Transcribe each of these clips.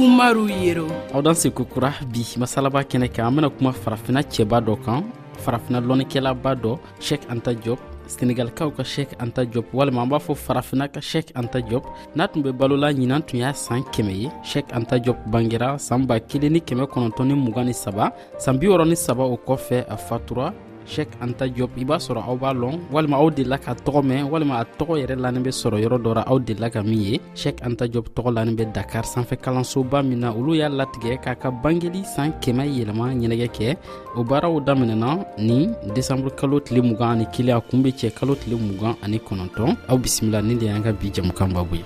umaru yero aw dan seko kura bi masalaba kɛnɛ kan an bena kuma farafina cɛba dɔ kan farafina lɔnnikɛlaba dɔ shek anta job senegalikaw ka shek anta job walima an b'a fɔ farafina ka shek anta job n'a tun be balola ɲinan tun y'a saan kɛmɛ ye shek anta job bangera saan ba kelen ni kɛmɛ kɔnɔntɔn ni mugan ni saba saan biwɔrɔ ni saba o kɔfɛ a fatura sɛk anta job i b'a sɔrɔ aw b'a lɔn walima aw delila ka tɔgɔ mɛn walima a tɔgɔ yɛrɛ lanin be sɔrɔ yɔrɔ dɔ ra aw delila ka min ye sɛk anta job tɔgɔ lanin be dakar sanfɛ kalansoba min na olu y'a latigɛ k'a ka bangeli saan kɛmɛ yɛlɛma ɲɛnɛgɛ kɛ o baaraw daminɛna ni desanburu kalo tile mugan ani kelen a kun be cɛ kalo tile mugan ani kɔnɔntɔn aw bisimila ni de y'an ka bi jamukan babu ye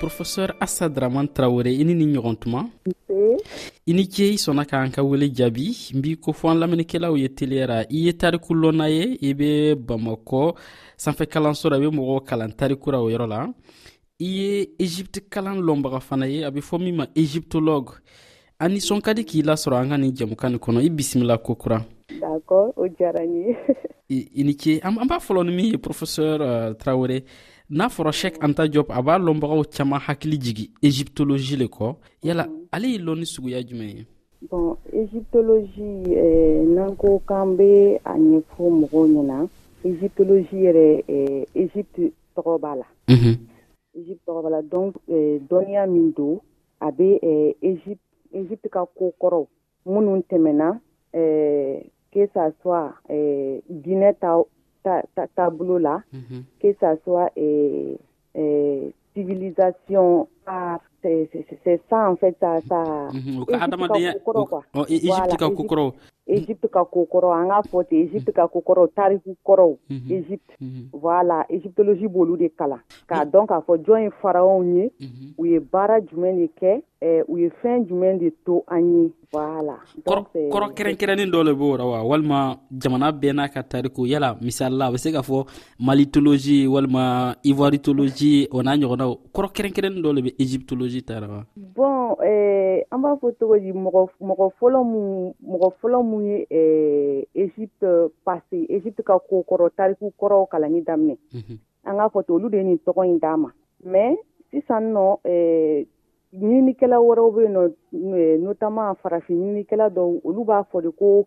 professeur assad raman tarawele i ni ni ɲɔgɔn tuma i ni ce i sɔnna k'an ka wele jaabi n b'i ko fɔ an lamɛnnikɛlaw ye teliyara i ye tariku lɔnna ye i bɛ bamakɔ sanfɛ kalanso la i bɛ mɔgɔw kalan tarikura o yɔrɔ la i ye egypte kalan lɔnbaga fana ye a bɛ fɔ min ma egyptologue a nisɔn ka di k'i lasɔrɔ an ka nin jɛmukan nin kɔnɔ i bisimila ko kura d'accord o diyara n ye i ni ce an b'a fɔlɔ ni min ye professeur euh, tarawele n'a fɔra shek anta job a b'a lɔnbagaw caman hakili jigi egyptologie le kɔ yala mm. ale ye lɔnni suguya jumɛn ye bon egyptologie eh, n'an ko k'an be a ɲɛfɔ mɔgɔw ɲɛna egyptologie yɛrɛ eh, egypte tɔgɔ b'a la egypte tɔgɔ b'a la donc eh, dɔnniya min don a bɛ ezp ka ko kɔrɔw minnu tɛmɛna kesa dinɛ taabolo la ke civilizyon san fɛ taa taa ka ko kɔrɔ Egypte ka ko kɔrɔ an k'a fɔ ten Egypte ka ko kɔrɔ tariku kɔrɔw Egypte voilà egyptologie b'olu de kalan k'a dɔn k'a fɔ jɔn ye faraɔnw ye u ye baara jumɛn de kɛ u ye fɛn jumɛn de to an ye voilà kɔrɔ kɛrɛnkɛrɛnnen dɔ de b'o rɔ wa walima jamana bɛɛ n'a ka tariku yala misali la a bɛ se ka fɔ malitolozi walima ivoiritolozi o n'a ɲɔgɔnnaw kɔrɔ kɛrɛnkɛrɛnnin dɔ le bɛ egyptolozi tara wa bon eh, an b'a fɔ cogo di mɔgɔ mɔgɔ fɔlɔ mun mɔgɔ fɔlɔ mun ye eh, egypte passe egypte ka ko kɔrɔ tariku kɔrɔw kalanni daminɛ mhm. an k'a fɔ to olu de ye nin tɔgɔ in d'a ma mais sisan nɔ eh, ɲininikɛla wɛrɛw bɛ yen nɔ eh, notamment farafin ɲininikɛla dɔw olu b'a fɔ de ko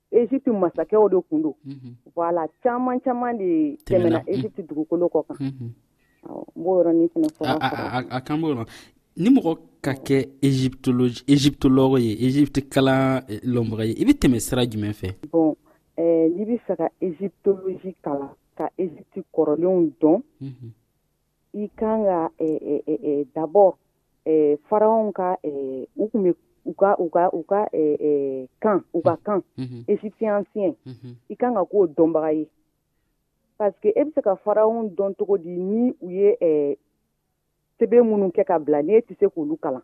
Egypte masakɛw de tun don voilà caman caman de tɛmɛna Egypte dugukolo kɔ kan, unhun, awɔ, n b'o yɔrɔnin fana fɔ ka fara a kan, a kan b'o la, ni mɔgɔ ka kɛ egyptologue egyptologue ye egypte kalan dɔnbaga ye i bɛ tɛmɛ sira jumɛn fɛ? bon ɛɛ n'i bɛ fɛ ka egyptologie kalan ka egypte kɔrɔlenw dɔn, unhun i kan ka dabɔ faraw ka u tun bɛ u ka u ka u ka kan u ka kan esifisi i kan ka k'o dɔnbaga ye pa que e bɛ se ka faraw dɔn cogo di ni u ye sɛbɛn minnu kɛ ka bila n' e tɛ se k'olu kalan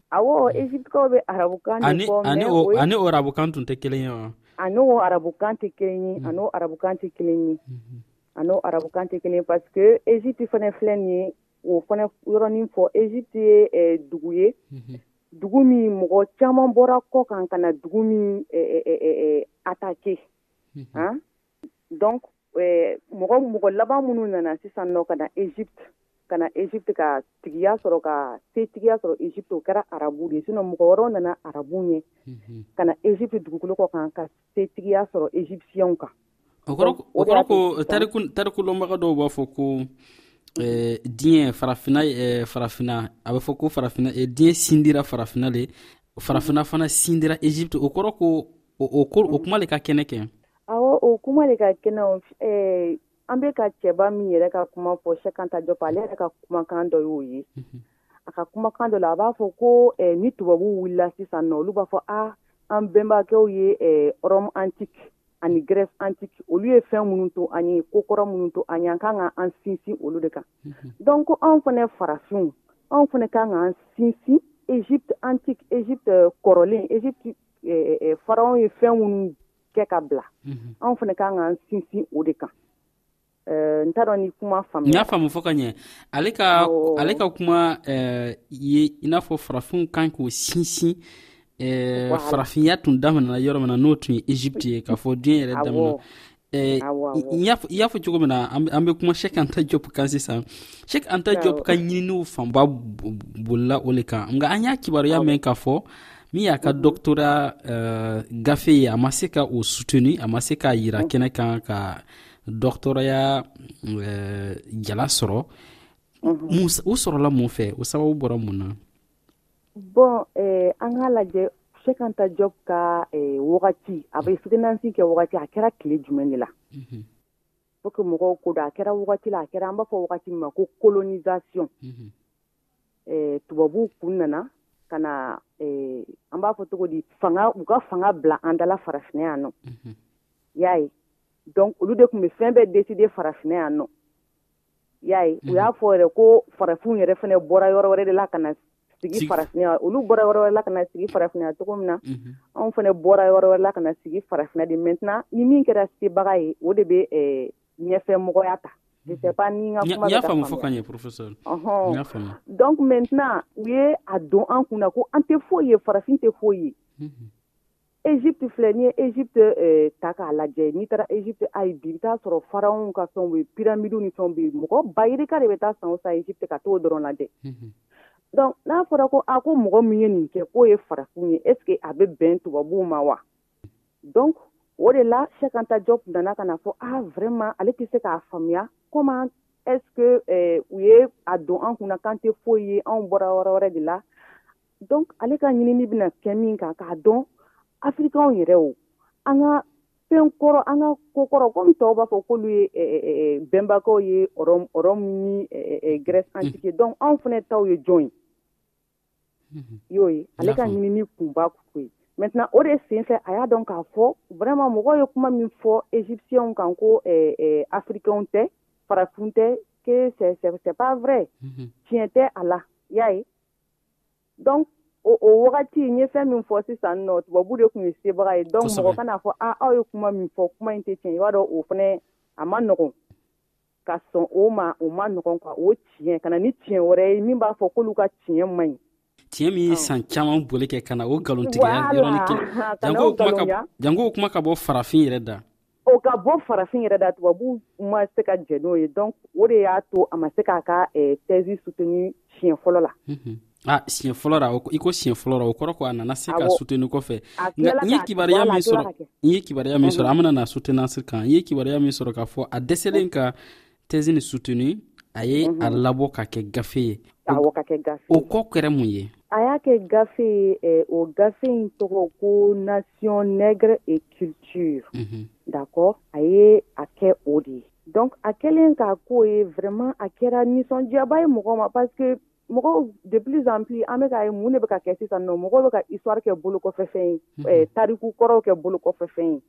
arabukan tun tɛ kelen ye wa arabukan tɛ kelen ye arabukan tɛ kelen ye a arabukan tɛ kelen pa ezti fana filɛ nin ye o fana yɔrɔɔrɔnin fɔ ezti ye dugu ye dugu min mɔgɔ caman bɔra kɔ kan ka na dugu min a ta ce dɔn eh, mɔgɔ mɔgɔ laban minnu nana sisan nɔ ka na egypte ka na egypte ka tigiya sɔrɔ ka setigiya sɔrɔ egypte o kɛra arabu de ye sinɔ mɔgɔ wɛrɛw nana arabu ɲɛ mhm. ka na egypte dugukolo kɔ kan ka setigiya sɔrɔ egyptiyɛnw kan o kɔrɔ ko tarikulɔnbaga dɔw b'a fɔ ko eh, diɲɛ farafina eh, farafina a bɛ fɔ ko farafina diɲɛ sindira farafina le farafina fana sindira egypte o kɔrɔ ko o kuma le ka kɛnɛ kɛ awo o kuma de ka kɛnɛ o eh, an bɛ ka cɛba min yɛrɛ ka kuma fɔ sɛkanta jɔpa ale yɛrɛ ka kumakan dɔ y'o ye mhm. a ka kumakan dɔ la a b'a fɔ ko eh, ni tubabuw wulila sisan nɔ olu b'a fɔ a ah, an bɛnbakɛw ye eh, rome antique ani grèce antique olu ye fɛn minnu to an ye ko kɔrɔ minnu to an ye an kan ka an sinsin olu de kan mhm. donc ko anw fana farafinw anw fana kan ka an sinsin egypte antique egypte kɔrɔlen egypte faraw ye fɛn minnu kɛ ka bila anw fana ka kan ka sinsin o de kan n taara dɔn ni kuma faamuya n y'a faamu fɔ ka ɲɛ ale ka ale ka kuma ye i n'a fɔ farafinw kan k'o sinsin farafinya tun daminɛna yɔrɔ min na n'o tun ye egypte ye k'a fɔ den yɛrɛ daminɛ i y'a fɔ cogo min na an bɛ kuma sɛk an ta jɔp kan sisan sɛk an ta jɔp ka ɲininiw fanba bolila o de kan nka an y'a kibaruya mɛn k'a fɔ min y'a ka dɔktora uh, gafe ye a ma se ka o suteni a ma se k'a yira kɛnɛ kan ka dɔktoraya uh, jala sɔrɔ u sɔrɔla mun fɛ o sababu bɔra mun na bɔn eh, an k'a lajɛ sekanta job ka eh, wagati a bɛ siginansi kɛ wagati a kɛra tile jumɛn de la mhm. pour que mɔgɔw ko don a kɛra wagati la a kɛra an b'a fɔ wagati min ma ko colonisation mhm. eh, tubabuw kun nana ka na eh, an b'a fɔ cogo di fanga u ka fanga bila an dala farafinɛ yan nɔ mhm. y'a ye donc olu de tun bɛ fɛn bɛɛ deside farafinɛ yan nɔ y'a ye u y'a mhm. fɔ yɛrɛ ko farafinw yɛrɛ fana bɔra yɔrɔ wɛrɛ de la ka na sigi farafinna olu bɔra yɔrɔ wɛrɛ la ka na sigi farafinna cogo min na mhm. anw fana bɔra yɔrɔ wɛrɛ la ka na sigi farafinna de maintenant ni min kɛra sebaga ye o de bɛ eh, ɲɛfɛ mɔgɔya ta je sais pas ni ka kuma y'a faamu fo ka ɲɛ professeur y'a faamu donc maintenant u ye a don an kun na ko an tɛ foyi ye farafin tɛ foyi ye mhm. Égypte filɛ n'i ye Égypte euh, ta k'a lajɛ n'i taara Égypte ayi bi i bɛ taa sɔrɔ faraw ka fɛnw bɛ piramidiw ni fɛnw bɛ mɔgɔ bayirika de bɛ taa san o san Égypte ka t'o dɔrɔn lajɛ mhm. donc n'a fɔra ko a ko mɔgɔ min ye nin kɛ k'o ye farafin ye est ce que a bɛ bɛn tubabuw ma wa dɔn o de la se kanta jɔ nana ka na fɔ aa fɛ ma ale tɛ se k'a faamuya ko eske u ye a don an kunna kan tɛ foyi ye anw bɔra yɔrɔ wɛrɛ de la dɔn ale ka ɲini bɛna kɛ min kan k'a dɔn afirikanw yɛrɛ o an ka fɛn kɔrɔ an ka ko kɔrɔ ko tɔw b'a fɔ ko'olu ye bɛnbakɛ ye ni gɛrɛ antike dɔn anw fana' ye jɔn ye mhm. y'o ye ale ka ɲinini kunba ko ye maintenant o de senfɛ a y'a dɔn k'a fɔ vraiment mɔgɔw ye kuma min fɔ égyptienw kan ko eh, eh, africainw tɛ farafinw tɛ que c'est pas vrai mhm. tiɲɛ tɛ a la y'a ye donc o o wagati n ye fɛn min fɔ sisan nɔ tubabu de tun ye sebaga ye donc mɔgɔ kana fɔ a ah, aw ye kuma min fɔ kuma in tɛ tiɲɛ i b'a dɔn o fana a ma nɔgɔn ka sɔn o ma o ma nɔgɔn ka o tiɲɛ ka na ni tiɲɛ wɛrɛ ye min b'a fɔ k'olu ka tiɲɛ man ɲi tiɲɛ min ye san caman boli kɛ ka na o nkalontigiya yɔrɔnin kelen janko kuma ka bɔ farafin yɛrɛ da o ka bɔ farafin yɛrɛ da tubabu ma se ka jɛ n'o ye donc o de y'a to a ma se k'a ka eh, thèse soutenu siɲɛ fɔlɔ la mhm. a siɲɛ fɔlɔ ra i ko siɲɛ fɔlɔ ra o kɔrɔ ko a nana se ka suteni kɔfɛ nka n ye kibaruya min sɔrɔ n ye kibaruya min sɔrɔ an bɛna na sutenansi kan n ye kibaruya min sɔrɔ k'a fɔ a dɛsɛlen ka tɛzi ni suteni a ye a labɔ ka kɛ gafe ye o kɔ kɛrɛ mun ye a y'a kɛ gafe ye eh, o gafe in tɔgɔ ko nation nègre et culture mm -hmm. d'accord a ye a kɛ o de ye donc a kɛlen k'a k'o ye vraiment a kɛra nisɔndiyaba ye mɔgɔ ma parce que mɔgɔw de plus en plus an bɛ k'a ye mun de bɛ ka kɛ sisan nɔ mɔgɔw bɛ ka histoire kɛ bolokɔfɛfɛn ye mhm. eh, tariku kɔrɔw kɛ bolokɔfɛfɛn ye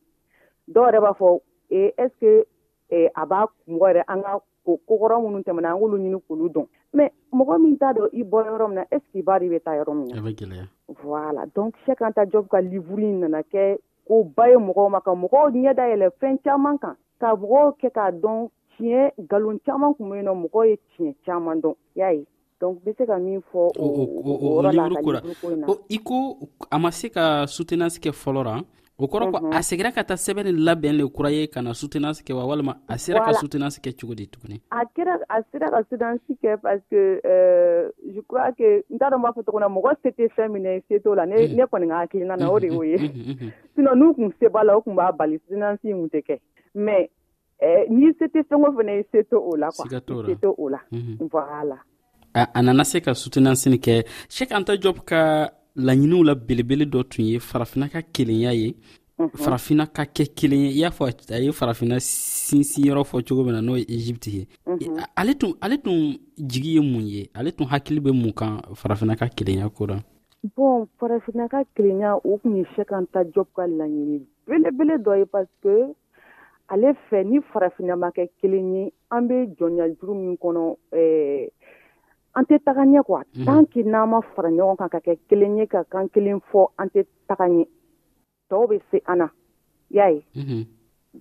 dɔw yɛrɛ b'a fɔ eh, est ce que eh, a b'a mɔgɔ yɛrɛ an ka kokɔrɔ minnu tɛmɛna an k'olu ɲini k'olu dɔn mais mɔgɔ min t'a dɔn i bɔra yɔrɔ min na est ce que i b'a dɔn i bɛ taa yɔrɔ min na voilà donc Cheikh Anta Diop ka livre in nana kɛ ko ba ye mɔgɔw ma ka mɔgɔw ɲɛ da yɛlɛ fɛn caman kan ka mɔgɔw kɛ k'a dɔn tiɲɛ nkalon caman tun bɛ yen nɔ mɔgɔw ye tiɲɛ caman dɔn y'a ye donc bɛ se ka min fɔ o yɔrɔ la ka livre ko in na i ko a ma se ka soutenance kɛ fɔlɔ ra o kɔrɔ ko a segira ka taa sɛbɛn labɛn le kura ye ka na soutenance kɛ wa walima a sera ka soutenance kɛ cogo di tuguni a kɛra a sera ka sudansi kɛ parce que euh, je crois que n t'a dɔn b'a fɔ cogo na mɔgɔ se tɛ fɛn min na se t'o la ne mm. ne kɔni ka hakilina na o de y'o ye mm, mm, sinon n'u kun se b'a la o kun b'a bali sudansi kun tɛ kɛ mais euh, n'i se tɛ fɛn o fɛnɛ ye se to o la quoi se to o la voilà a nana se ka sutenansin kɛ sheikh anta job ka laɲiniw la belebele dɔ tun ye farafina ka kelenya ye mhm. farafina ka kɛ kelen ye i y'a fɔ a ye farafina sinsin yɔrɔ fɔ cogo min na n'o ye egypte ye mhm. ale tun ale tun jigi ye mun ye ale tun hakili bɛ mun kan farafina ka kelenya ko la bon farafina ka kelenya o tun ye sheikh anta job ka laɲini belebele dɔ ye parce que ale fɛ ni farafina ma kɛ kelen ye an bɛ jɔnyajuru min kɔnɔ eh, an tɛ taga ɲɛ kuwa mhm. tan k'i n'an ma fara ɲɔgɔn kan ka kɛ kelen ye ka kan kelen fɔ an tɛ taga ɲɛ tɔw bɛ se an na y'a ye mhm.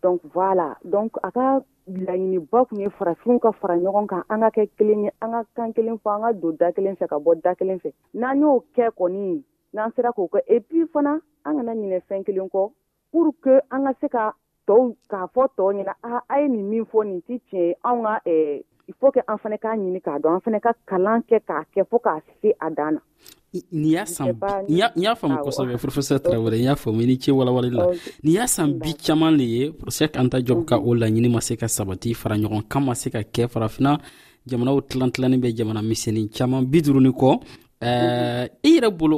donc voilà donc a ka laɲiniba tun ye farafinw ka fara ɲɔgɔn kan an ka kɛ kelen ye an ka kan kelen fɔ an ka don da kelen fɛ ka bɔ da kelen fɛ n'an y'o kɛ kɔni n'an sera k'o kɛ epi fana an kana ɲinɛ fɛn kelen kɔ pour que an ka se ka tɔw k'a fɔ tɔw ɲɛna a a ye nin min fɔ nin tɛ tiɲɛ ye anw ka eh, il faut que an fana k'a ɲini k'a dɔn an fana ka kalan kɛ k'a kɛ fo k'a se a dan na nin y'a san n y'a faamu kosɛbɛ professeur tarawele n y'a faamu i ni ce walawale la nin y'a san bi caman le ye professeur kanta jɔb ka o laɲini ma se ka sabati fara ɲɔgɔn kan ma se ka kɛ farafina jamanaw tilantilanin bɛ jamana misɛnnin caman bi duruni kɔ eh, i yɛrɛ bolo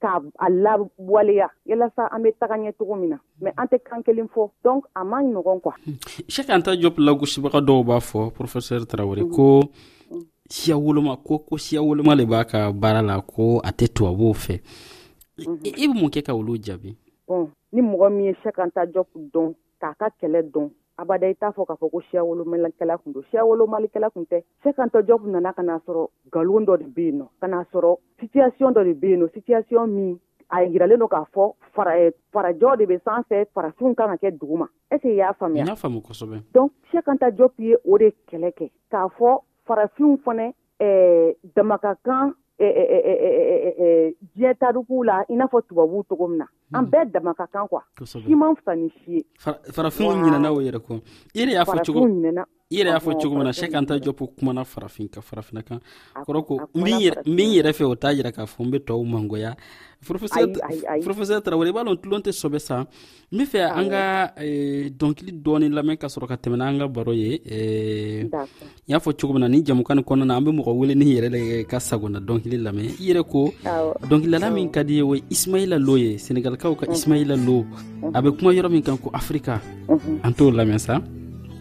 k'a a lawaleya yalasa an bɛ taga ɲɛ cogo min na mɛ an tɛ kan kelen fɔ donc a man nɔgɔn quoi hmm. sɛk an ta jɔp lagosibaga dɔw b'a fɔ professeur tarawele ko hmm. siya woloma ko ko siya woloma le b'a ka baara la ko a tɛ tubabuw fɛ hmm. i bɛ mun kɛ ka olu jaabi bon ni mɔgɔ min ye sɛk an ta jɔp dɔn k'a ka kɛlɛ dɔn abada i t'a fɔ k'a fɔ ko siya wolomalikɛla tun don siya wolomalikɛla tun tɛ se kantɔjɔ tun nana ka n'a sɔrɔ nkalon dɔ de bɛ yen nɔ ka n'a sɔrɔ sitiyasiyɔn dɔ de bɛ yen nɔ sitiyasiyɔn min a yiralen don k'a fɔ eh, farajɔ de bɛ san fɛ farafinw kan ka kɛ dugu ma ɛse i y'a faamuya donc sekantajɔp ye o de kɛlɛ kɛ k'a fɔ farafinw fana eh, damakakan eh, eh, diɲɛ tarukuw la i n'a fɔ tubabuw cogo min na hmm. an bɛɛ damaka kan kuwa i man fisa ni si ye farafinw ɲinɛna o yɛrɛ kɔ i yɛrɛ y'a fɔ cogo i yɛrɛ y'a fɔ cogo min na sɛ kan ta jɔpo kumana farafin ka farafina kan kɔrɔ ko n bɛ n yɛrɛ fɛ o t'a yira k'a fɔ n bɛ tɔw mangoya professeur tarawele i b'a lɔn tulon tɛ sɔbɛ sa n bɛ fɛ an ka eh, dɔnkili dɔɔni lamɛn ka sɔrɔ ka tɛmɛna an ka baro ye eh, n y'a fɔ cogo min na ni jamukan ni kɔnɔna na an bɛ mɔgɔ wele ni yɛrɛ de ka sagona dɔnkili lamɛn i yɛrɛ ko dɔnkilidala min ka di ye o ye isimayila lo ye senegalikaw ka isimayila lo a bɛ kuma yɔrɔ min kan ko afirika an t'o lamɛn sa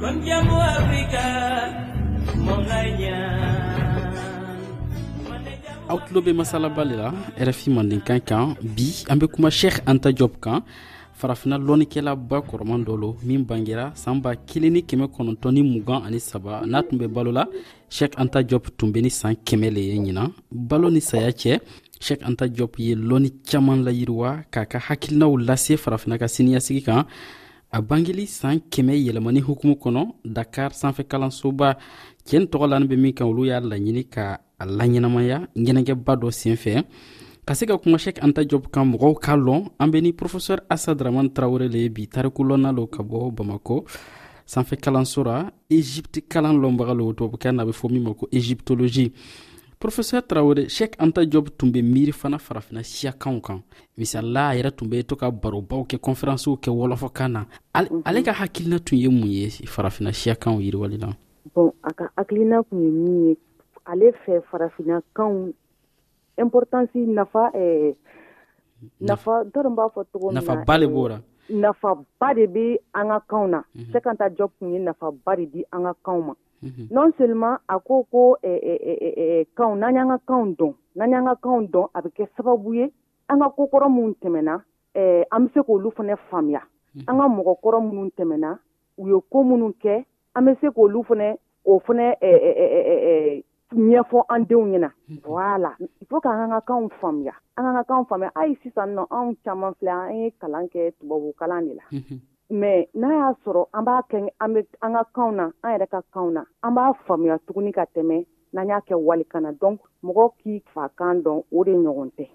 kon jàmm Afrika moom lay ñaan aw tulo bɛ masala bali la rfi mandenkan kan bi an bɛ kuma sheikh anta job kan farafina lɔnnikɛlaba kɔrɔman dɔ lo min bangera san ba kelen ni kɛmɛ kɔnɔntɔn ni mugan ani saba n'a tun bɛ balo la sheikh anta job tun bɛ ni san kɛmɛ le ye ɲinan balo ni saya cɛ sheikh anta job ye lɔnni caman layiriwa k'a ka hakilinaw lase farafina ka siniyasigi kan a bangeli san kɛmɛ yɛlɛmani hukumu kɔnɔ dakar sanfɛkalansoba cɛn tɔgɔ lanin bɛ min kan olu y'a laɲini ka a laɲɛnamaya ɲɛnajɛba dɔ senfɛ ka se ka kuma shek anta job kan mɔgɔw k'a lɔn an bɛ ni professeur asad raman tarawele le bi tarikulɔna lo ka bɔ bamakɔ sanfɛ kalanso ra egypte kalan lɔnbaga lo tubabukan na bɛ fɔ min ma ko egyptologie professeur tarawele shek anta job tun bɛ miiri fana farafina siyakanw kan misalila a yɛrɛ tun bɛ to ka barobaw kɛ kɔnferansiw kɛ wɔlɔfɔkan na mhm. ale ka hakilina tun ye mun ye farafina siyakanw yiriwali la bon a ka hakilina tun ye min ye ale fɛ farafinakanw importance nafa eh, nafa dɔrɔn b'a fɔ cogo min na nafaba de b'o la nafaba de bɛ an ka kanw na mhm. sekanta jɔb tun ye nafaba de di an ka kanw ma mhm. non seulement a ko ko eh, eh, eh, kanw n'an y'an ka kanw dɔn n'an y'an ka kanw dɔn a bɛ kɛ sababu ye an ka kokɔrɔ minnu tɛmɛna an bɛ se k'olu fana faamuya mhm. an ka mɔgɔkɔrɔ minnu tɛmɛna u ye ko minnu kɛ an bɛ se k'olu fana o fana ɲɛfɔ an denw ɲɛna wala il faut k'an an ka kanw faamuya an k'an ka kanw faamuya hali sisan nɔ anw caman filɛ an ye kalan kɛ tubabu kalan de la mais n'a y'a sɔrɔ an b'a kɛ an bɛ an ka kanw na an yɛrɛ ka kanw na an b'a faamuya tuguni ka tɛmɛ n'an y'a kɛ wali kan na donc mɔgɔ k'i fa kan dɔn o de ɲɔgɔn tɛ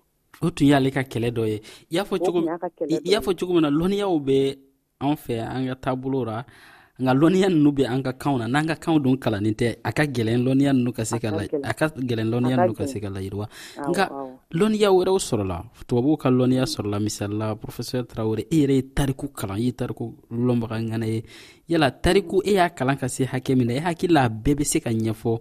o tun y'ale ka kɛlɛ dɔ ye i y'a fɔ cogo min na lɔnniyaw bɛ an fɛ an ka taabolo ra nka lɔnniya ninnu bɛ an ka kanw na n'an ka kanw dun kalannen tɛ a ka gɛlɛn lɔnniya ninnu ka se ka a ka gɛlɛn lɔnniya ninnu ka se ka layiriwa nka lɔnniya wɛrɛw sɔrɔla tubabuw ka lɔnniya sɔrɔla misali la professeur tarawele e yɛrɛ ye tariku kalan i ye tariku lɔnbaga ŋana ye yala tariku e y'a kalan ka se hakɛ min na e hakili la a bɛɛ bɛ se ka ɲɛfɔ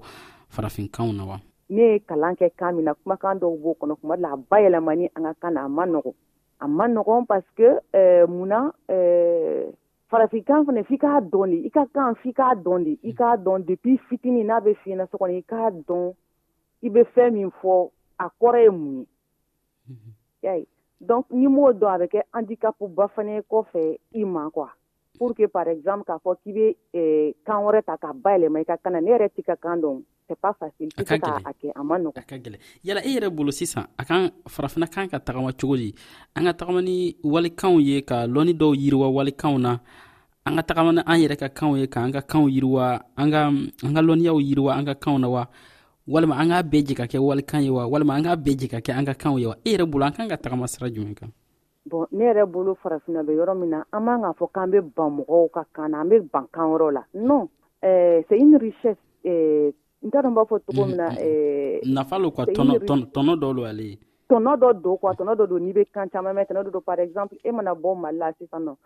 farafinkanw na wa ne ye kalan kɛ kan min na kumakan dɔw b'o kɔnɔ kuma la a bayɛlɛmani an ka kan na a ma nɔgɔn a ma nɔgɔn parce que euh, mun na euh, farafinkan fana f'i k'a dɔn de i ka kan f'i k'a dɔn de i k'a dɔn depuis fitini n'a bɛ fiɲɛna so kɔnɔ i k'a dɔn i bɛ fɛn min fɔ a kɔrɔ ye mun ye mhm. y'a ye donc ni m'o dɔn a bɛ kɛ handicap ba fana ye kɔfɛ i ma quoi Pur que pa zan k'a fɔ k'i bɛ kan wɛrɛ ta ka ba yɛlɛma i ka kan ne yɛrɛ' ka kan dɔn a kɛ a ma gɛlɛn yala e yɛrɛ bolo sisan a kan farafin kan ka tagama cogo di an ka taga ni walikanw ye ka dɔni dɔw yiriwa walikanw na an ka taga an yɛrɛ ka kanw ye k'an ka kanw yiriwa an ka dɔnniyaw yiriwa an ka kanw na wa walima an k'a bɛɛ jɛ ka kɛ walikan ye wa walima an k'a bɛɛ jɛ ka kɛ an ka kanw ye wa e yɛrɛ bolo an kan ka tagama sira jumɛn kan Bon ne yɛrɛ bolo farafinna bɛ yɔrɔ min na an b'an k'a fɔ k'an bɛ ban mɔgɔw ka kan an bɛ bankan yɔrɔ la n sɛ n taara b'a fɔ cogo min na nafa ka tɔnɔ dɔ don ale tɔnɔ dɔ don kɔ tɔnɔ dɔ don n'i bɛ kan caman mɛ tɔnɔ don paz e mana bɔ ma la sisan nɔ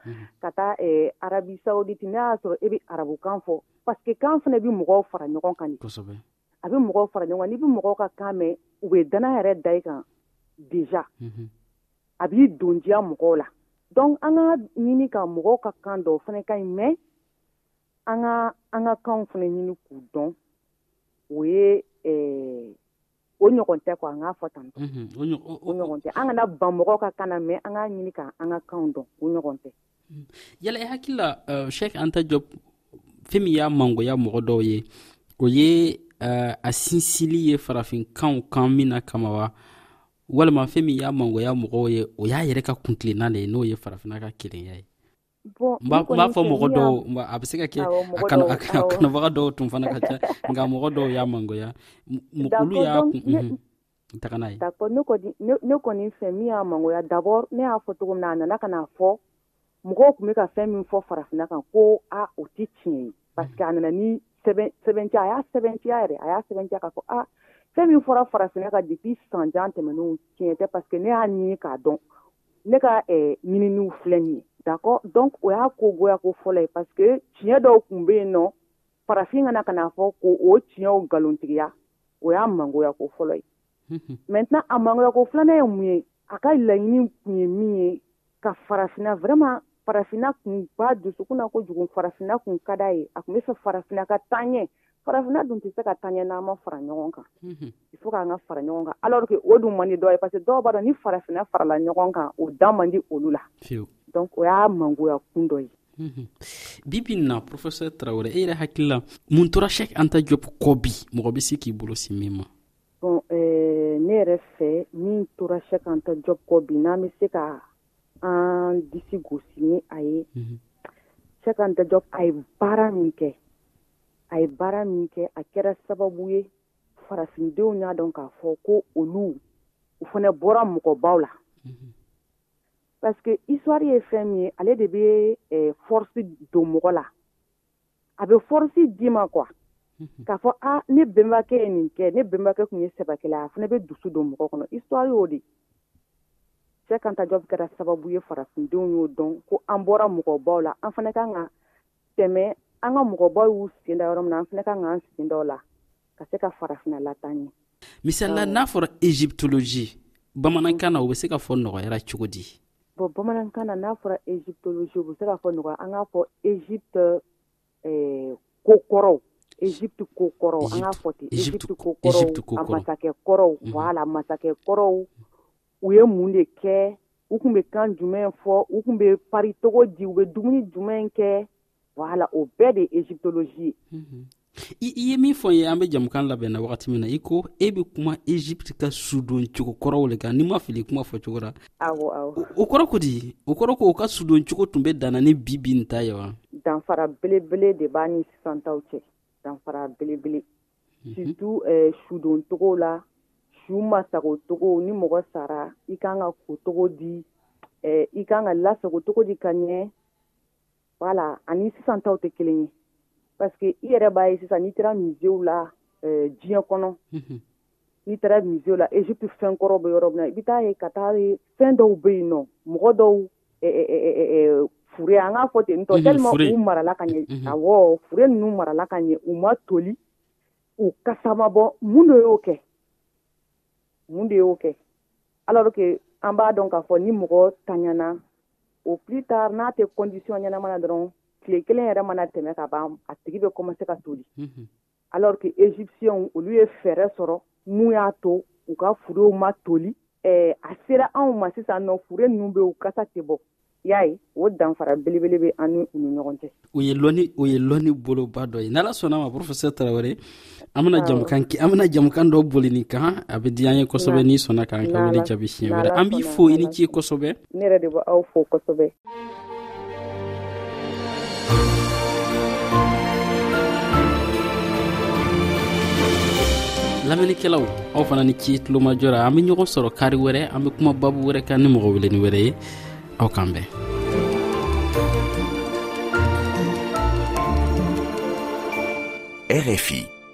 ka taa arabisa de tun ne y'a sɔrɔ e bɛ arabukan fɔ pa que kan fana bɛ mɔgɔw fara ɲɔgɔn kan a bɛ mɔgɔw fara ɲɔgɔn n'i bɛ mɔgɔw ka kan mɛn u bɛ dan yɛrɛ da i kan dezsa a b'i don diya mɔgɔw la dɔnku an ka ɲini ka mɔgɔw ka kan dɔw fana ka ɲi mɛn an ka an ka kan fana ɲini k'u dɔn o ye o ɲɔgɔn tɛ ko an k'a fɔ tan o ɲɔgɔn tɛ an kana ban mɔgɔw ka kan mɛn an ka ɲini k' an ka kan dɔn o ɲɔgɔn tɛ hmm. yala i hakili la uh, sheikh anta job fɛn min y'a mangoya mɔgɔ dɔw ye o ye uh, a sinsili ye farafinkanw kan min na kama wa walima fɛn min y'a mangoya mɔgɔw ye o y'a yɛrɛ ka kuntilenna de ye n'o ye farafinna ka kelenya ye n b'a fɔ mɔgɔ dɔw a bɛ se ka kɛ a kanubaga dɔw tun fana ka ca nka mɔgɔ dɔw y'a mangoya olu y'a kun ne kɔni fɛn min y'a mangoya dabɔ ne y'a fɔ cogo min na a nana ka'a fɔ mɔgɔw tun bɛ ka fɛn min fɔ farafinna kan ko aa o tɛ tiɲɛ ye pa que a nana ni sɛbɛnc a y'a sɛbɛnciya yɛrɛ a y'a sɛbɛn ka fɔ aa fɛn min fɔra farafinna ka dibi sanjan tɛmɛnenw tiɲɛ tɛ pa que ne y'a ɲini k'a dɔn ne ka ɲinin filɛ ye dakɔ dɔn o y'a ko bɔyako fɔlɔ ye pa que tiɲɛ dɔw tun bɛ yen nɔ farafin kana ka n'a fɔ ko o tiɲɛw nkalontigiya o y'a mangoya ko fɔlɔ ye maintenant a mangoya ko filanan ye mun ye a ka laɲini kun ye min ye ka farafina vraiment farafina kun ba dusukun na kojugu farafina kun ka d'a ye a kun bɛ fɛ farafina ka taaɲɛ farafina dun tɛ se ka taaɲɛ n'an ma fara ɲɔgɔn kan il faut k'an ka fara ɲɔgɔn kan alors que o dun man di dɔw ye parce que dɔw b'a dɔn ni farafinna farala ɲɔgɔn kan o da man di olu la donc o y'a mangoya kun dɔ ye Mhm. bibi na professeur tarawele e yɛrɛ hakili la mun tora shek anta job kɔ bi mɔgɔ bɛ se k'i bolo si min ma bon eh, ne yɛrɛ fɛ min tora shek anta job kɔ bi n'an bɛ se ka an disi gosi ni a ye mhm. shek anta job a ye baara min kɛ a ye baara min kɛ a kɛra sababu ye farafindenw y'a dɔn k'a fɔ ko olu u fana bɔra mɔgɔbaw la mhm. parce que histoire ye fɛn min ye ale de bɛ eh, force don mɔgɔ la a bɛ force d'i ma quoi mhm. k'a fɔ a ah, ne bɛnbakɛ ye nin kɛ ne bɛnbakɛ tun ye sɛbɛkɛla a fana bɛ dusu don mɔgɔ kɔnɔ histoire y'o de cɛ kanta jɔb kɛra sababu ye farafindenw y'o dɔn ko an bɔra mɔgɔbaw la an fana kan ka tɛmɛ an ka mɔgɔbaw y'u senda yɔrɔ min na an fana ka k'an senda la ka se ka farafina latan ye misalila n'a fɔra egyptologie bamanankan na o bɛ se ka fɔ nɔgɔyara cogo di bɔn bamanankan na n'a fɔra egyptologie o bɛ se ka fɔ nɔgɔya an k'a fɔ egypte eh, ko kɔrɔw egypte ko kɔrɔw an k'a fɔ ten egypte ko kɔrɔw a masakɛ kɔrɔw mhm. voilà masakɛ kɔrɔw u ye mun de kɛ u tun bɛ kan jumɛn fɔ u tun bɛ pari tɔgɔ di u bɛ dumuni jumɛn kɛ wala o bɛɛ de ye eziptolozi ye mhm. i ye min fɔ ye an bɛ jamukan labɛn na wagati min na i ko e bɛ kuma egypte ka sudon cogo kɔrɔw de kan n'i ma fili kuma fɔ cogo ra o kɔrɔ ko di o kɔrɔ ko u ka sudon cogo tun bɛ danna ni bi bin ta ye wa danfara belebele de b'a ni sisan taw cɛ danfara belebele situ eh, sudon togo la su masago togo ni mɔgɔ sara i kan ka ko togo di eh, i kan ka lasago togo di ka ɲɛ wala ani sisan taw tɛ kelen ye parce que i yɛrɛ b'a ye sisan n'i taara musew la eh, diɲɛ kɔnɔ mhm. n'i taara museo la egypte fɛn kɔrɔ bɛ yɔrɔ min na i bɛ taa ye ka taa ye fɛn dɔw bɛ yen nɔ mɔgɔ dɔw furu an k'a fɔ ten tɔlima marala ka ɲɛ a furu ninnu marala ka ɲɛ u ma toli u ka sababa bɔ mun de y'o kɛ mun de y'o kɛ ala an b'a dɔn k'a fɔ ni mɔgɔ tanyana o p ta n'a tɛ kɔndisɔn ɲɛnamana dɔrɔn tile kelen yɛrɛ mana tɛmɛ ka ban a tigi bɛ kɔma se ka toli alors que égyptiens olu ye fɛɛrɛ sɔrɔ mun y'a to u ka furew ma toli eh, a sera anw ma sisan nɔ fure ninnu bɛ u kasa tɛ bɔ y'a ye o danfara belebele bɛ an ni u ni ɲɔgɔn cɛ o ye lɔni o ye lɔni boloba dɔ ye n'ala sɔnna ma professeur tarawele an bɛna jamukan an bɛna jamukan dɔ boli nin kan a bɛ diya an ye kosɛbɛ n'i sɔnna k'an ka wele jaabi siɲɛ wɛrɛ an b'i fo i ni ce kosɛbɛ ne yɛrɛ de bɛ aw fo kosɛbɛ lamɛnnikɛlaw aw fana ni ci tulomajɔra an bɛ ɲɔgɔn sɔrɔ kari wɛrɛ an bɛ kuma babu wɛrɛ kan ni mɔgɔ weleni wɛrɛ ye aw kan bɛn RFI